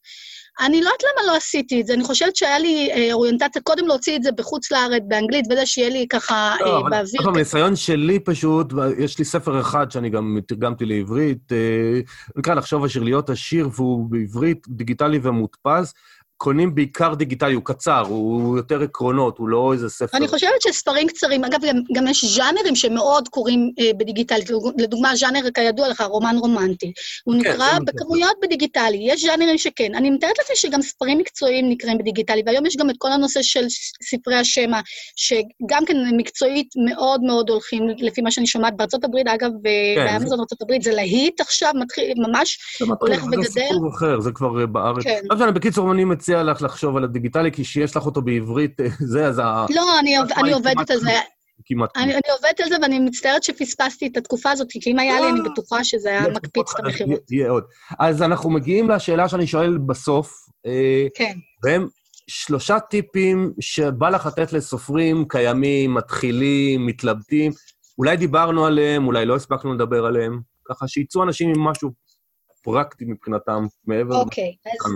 אני לא יודעת למה לא עשיתי את זה, אני חושבת שהיה לי אה, אוריינטציה קודם להוציא את זה בחוץ לארץ, באנגלית, וזה שיהיה לי ככה לא, אה, באוויר. אבל הניסיון שלי פשוט, יש לי ספר אחד שאני גם תרגמתי לעברית, אה, נקרא לחשוב אשר להיות עשיר, והוא בעברית, דיגיטלי ומודפס. קונים בעיקר דיגיטלי, הוא קצר, הוא יותר עקרונות, הוא לא איזה ספר. אני חושבת שספרים קצרים, אגב, גם, גם יש ז'אנרים שמאוד קוראים אה, בדיגיטלי. לדוגמה, ז'אנר כידוע לך, רומן רומנטי. הוא כן, נקרא בכמויות. בדיגיטלי, יש ז'אנרים שכן. אני מתארת לעצמי שגם ספרים מקצועיים נקראים בדיגיטלי, והיום יש גם את כל הנושא של ספרי השמע, שגם כן מקצועית מאוד מאוד הולכים, לפי מה שאני שומעת בארצות הברית, אגב, כן, באמזון זה... ארצות הברית, זה להיט עכשיו, מתחיל, ממש הולך וגדל. זה סיפור אחר, זה כבר אה, בארץ. כן. בקיצור, אני מציע לך לחשוב על הדיגיטלי, כי כשיש לך אותו בעברית, אה, זה, אז ה... לא, אני, אני עובדת על זה. כמעט. אני, אני עובדת על זה, ואני מצטערת שפספסתי את התקופה הזאת, כי אם היה לי, אני בטוחה שזה היה מקפיץ את המכירות. יהיה עוד. אז אנחנו מגיעים לשאלה שאני שואל בסוף. אה, כן. והם שלושה טיפים שבא לך לתת לסופרים קיימים, מתחילים, מתלבטים. אולי דיברנו עליהם, אולי לא הספקנו לדבר עליהם, ככה שיצאו אנשים עם משהו פרקטי מבחינתם, מעבר... אוקיי, אז...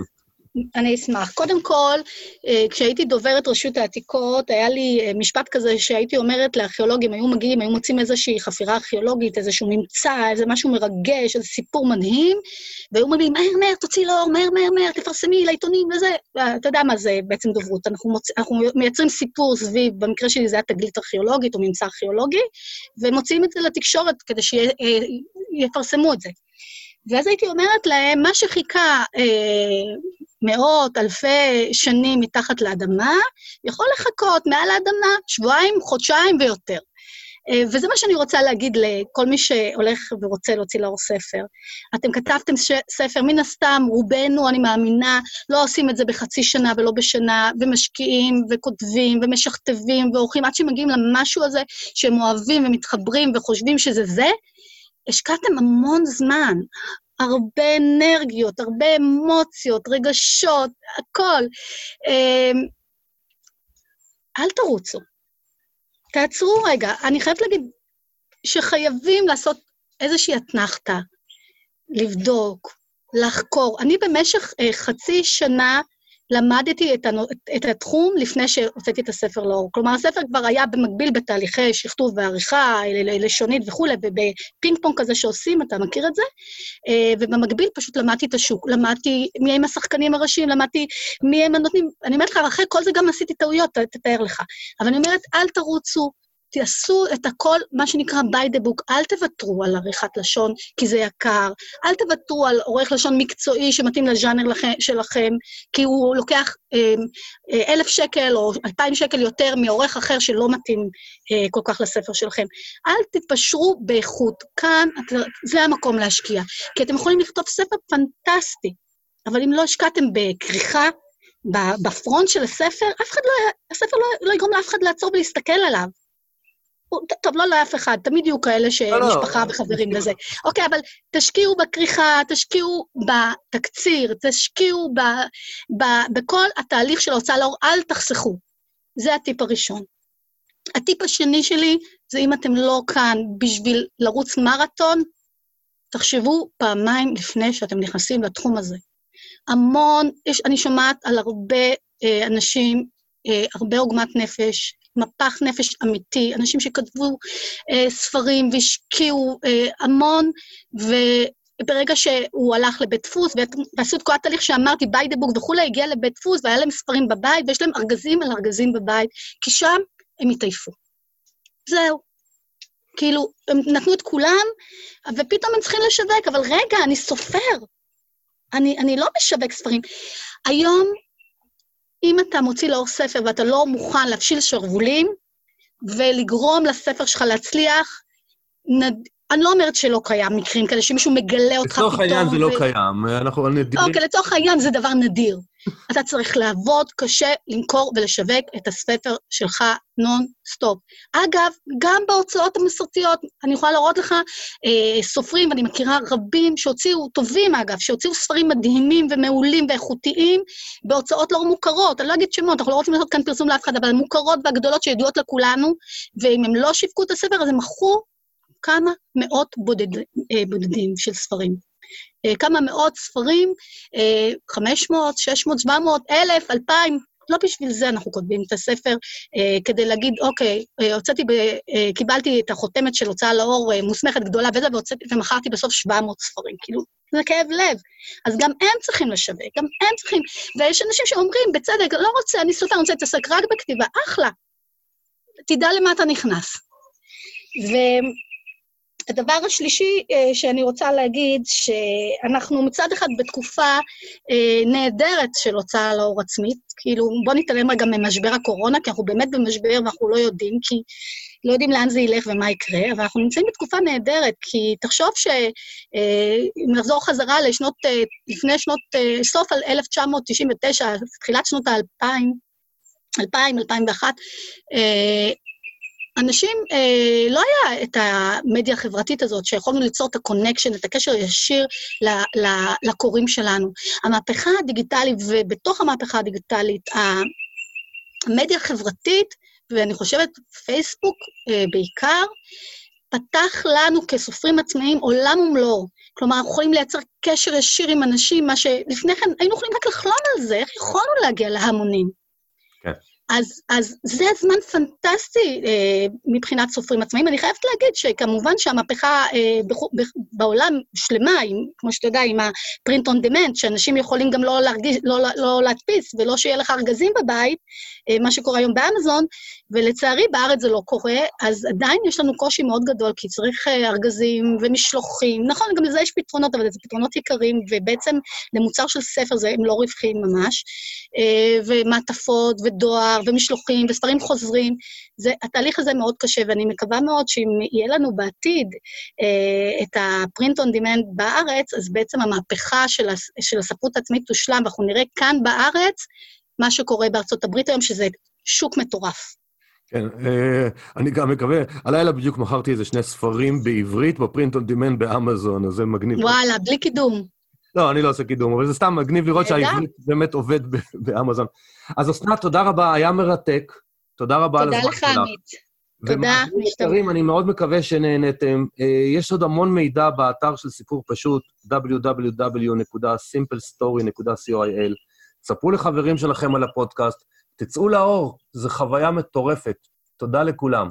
אני אשמח. קודם כל, אה, כשהייתי דוברת רשות העתיקות, היה לי אה, משפט כזה שהייתי אומרת לארכיאולוגים, היו מגיעים, היו מוצאים איזושהי חפירה ארכיאולוגית, איזשהו ממצא, איזה משהו מרגש, איזה סיפור מדהים, והיו אומרים, מהר, מהר, תוציא לאור, מהר, מהר, מהר, תפרסמי לעיתונים וזה. אתה יודע מה זה בעצם דוברות. אנחנו, מוצ... אנחנו מייצרים סיפור סביב, במקרה שלי זה היה תגלית ארכיאולוגית או ממצא ארכיאולוגי, ומוציאים את זה לתקשורת כדי שיפרסמו אה, את זה. ואז הייתי אומרת להם, מה שחיכה אה, מאות, אלפי שנים מתחת לאדמה, יכול לחכות מעל האדמה שבועיים, חודשיים ויותר. אה, וזה מה שאני רוצה להגיד לכל מי שהולך ורוצה להוציא לאור ספר. אתם כתבתם ש... ספר, מן הסתם, רובנו, אני מאמינה, לא עושים את זה בחצי שנה ולא בשנה, ומשקיעים וכותבים ומשכתבים ועורכים עד שמגיעים למשהו הזה שהם אוהבים ומתחברים וחושבים שזה זה, השקעתם המון זמן, הרבה אנרגיות, הרבה אמוציות, רגשות, הכל. אמ, אל תרוצו. תעצרו רגע. אני חייבת להגיד שחייבים לעשות איזושהי אתנחתא, לבדוק, לחקור. אני במשך אה, חצי שנה למדתי את, הנו, את התחום לפני שהוצאתי את הספר לאור. כלומר, הספר כבר היה במקביל בתהליכי שכתוב ועריכה, לשונית וכולי, ובפינג פונג כזה שעושים, אתה מכיר את זה? אה, ובמקביל פשוט למדתי את השוק, למדתי מי הם השחקנים הראשיים, למדתי מי הם הנותנים. אני אומרת לך, אחרי כל זה גם עשיתי טעויות, תתאר לך. אבל אני אומרת, אל תרוצו, תעשו את הכל, מה שנקרא by the book, אל תוותרו על עריכת לשון, כי זה יקר, אל תוותרו על עורך לשון מקצועי שמתאים לז'אנר לכם, שלכם, כי הוא לוקח אה, אה, אלף שקל או אלפיים שקל יותר מעורך אחר שלא מתאים אה, כל כך לספר שלכם. אל תתפשרו באיכות, כאן זה המקום להשקיע, כי אתם יכולים לכתוב ספר פנטסטי, אבל אם לא השקעתם בכריכה, בפרונט של הספר, אף אחד לא, הספר לא, לא יגרום לאף אחד לעצור ולהסתכל עליו. טוב, לא לאף אחד, תמיד יהיו כאלה שמשפחה לא, לא. וחברים לזה. אוקיי, אבל תשקיעו בכריכה, תשקיעו בתקציר, תשקיעו בכל התהליך של ההוצאה לאור, אל תחסכו. זה הטיפ הראשון. הטיפ השני שלי זה אם אתם לא כאן בשביל לרוץ מרתון, תחשבו פעמיים לפני שאתם נכנסים לתחום הזה. המון, יש, אני שומעת על הרבה אה, אנשים, אה, הרבה עוגמת נפש, מפח נפש אמיתי, אנשים שכתבו אה, ספרים והשקיעו אה, המון, וברגע שהוא הלך לבית דפוס, ועשו את כל התהליך שאמרתי, ביי דה בוק וכולי, הגיע לבית דפוס והיה להם ספרים בבית, ויש להם ארגזים על ארגזים בבית, כי שם הם התעייפו. זהו. כאילו, הם נתנו את כולם, ופתאום הם צריכים לשווק, אבל רגע, אני סופר. אני, אני לא משווק ספרים. היום אם אתה מוציא לאור ספר ואתה לא מוכן להפשיל שרוולים ולגרום לספר שלך להצליח, נד... אני לא אומרת שלא קיים מקרים כאלה, שמישהו מגלה אותך פתאום. לצורך העניין זה לא קיים, אנחנו נדירים. אוקיי, לצורך העניין זה דבר נדיר. אתה צריך לעבוד קשה למכור ולשווק את הספר שלך נון-סטופ. אגב, גם בהוצאות המסורתיות, אני יכולה להראות לך אה, סופרים, ואני מכירה רבים שהוציאו, טובים אגב, שהוציאו ספרים מדהימים ומעולים ואיכותיים בהוצאות לא מוכרות. אני לא אגיד שמות, אנחנו לא רוצים לעשות כאן פרסום לאף אחד, אבל מוכרות והגדולות שידועות לכולנו, ואם הם לא שיווקו את הספר, אז הם מכרו כמה מאות בודד, אה, בודדים של ספרים. אה, כמה מאות ספרים, 500, 600, 700, 1,000, 2,000, לא בשביל זה אנחנו כותבים את הספר, אה, כדי להגיד, אוקיי, אה, הוצאתי, קיבלתי את החותמת של הוצאה לאור מוסמכת גדולה וזה, והוצאתי, ומכרתי בסוף 700 ספרים. כאילו, זה כאב לב. אז גם הם צריכים לשווק, גם הם צריכים... ויש אנשים שאומרים, בצדק, לא רוצה, אני סופר, אני רוצה להתעסק רק בכתיבה, אחלה. תדע למה אתה נכנס. ו... הדבר השלישי אה, שאני רוצה להגיד, שאנחנו מצד אחד בתקופה אה, נהדרת של הוצאה לאור עצמית, כאילו, בואו נתעלם רגע ממשבר הקורונה, כי אנחנו באמת במשבר ואנחנו לא יודעים, כי לא יודעים לאן זה ילך ומה יקרה, אבל אנחנו נמצאים בתקופה נהדרת, כי תחשוב שאם אה, נחזור חזרה לשנות, לפני שנות, סוף 1999, תחילת שנות האלפיים, 2000, 2001, אנשים, אה, לא היה את המדיה החברתית הזאת, שיכולנו ליצור את ה connection, את הקשר הישיר לקוראים שלנו. המהפכה הדיגיטלית, ובתוך המהפכה הדיגיטלית, המדיה החברתית, ואני חושבת פייסבוק אה, בעיקר, פתח לנו כסופרים עצמאיים עולם ומלואו. כלומר, אנחנו יכולים לייצר קשר ישיר עם אנשים, מה שלפני כן היינו יכולים רק לחלום על זה, איך יכולנו להגיע להמונים? כן. אז, אז זה זמן פנטסטי אה, מבחינת סופרים עצמאיים. אני חייבת להגיד שכמובן שהמהפכה אה, בחו, ב, בעולם שלמה, עם, כמו שאתה יודע, עם ה-print on demand, שאנשים יכולים גם לא, להרגיש, לא, לא, לא להדפיס ולא שיהיה לך ארגזים בבית, אה, מה שקורה היום באמזון, ולצערי בארץ זה לא קורה, אז עדיין יש לנו קושי מאוד גדול, כי צריך אה, ארגזים ומשלוחים. נכון, גם לזה יש פתרונות, אבל זה פתרונות יקרים, ובעצם למוצר של ספר זה הם לא רווחיים ממש, אה, ומעטפות ודואר. ומשלוחים וספרים חוזרים. זה, התהליך הזה מאוד קשה, ואני מקווה מאוד שאם יהיה לנו בעתיד אה, את ה-print on demand בארץ, אז בעצם המהפכה של, הס, של הספרות העצמית תושלם, ואנחנו נראה כאן בארץ מה שקורה בארצות הברית היום, שזה שוק מטורף. כן, אה, אני גם מקווה, הלילה בדיוק מכרתי איזה שני ספרים בעברית בפרינט און דימן באמזון, אז זה מגניב. וואלה, בלי קידום. לא, אני לא עושה קידום, אבל זה סתם מגניב לראות שהעברית באמת עובד באמזון. אז אסנת, תודה רבה, היה מרתק. תודה רבה על הזמן שלך. תודה לך, עמית. תודה, משתמשים. אני מאוד מקווה שנהנתם. אה, יש עוד המון מידע באתר של סיפור פשוט, www.simplestory.coil. ספרו לחברים שלכם על הפודקאסט, תצאו לאור, זו חוויה מטורפת. תודה לכולם.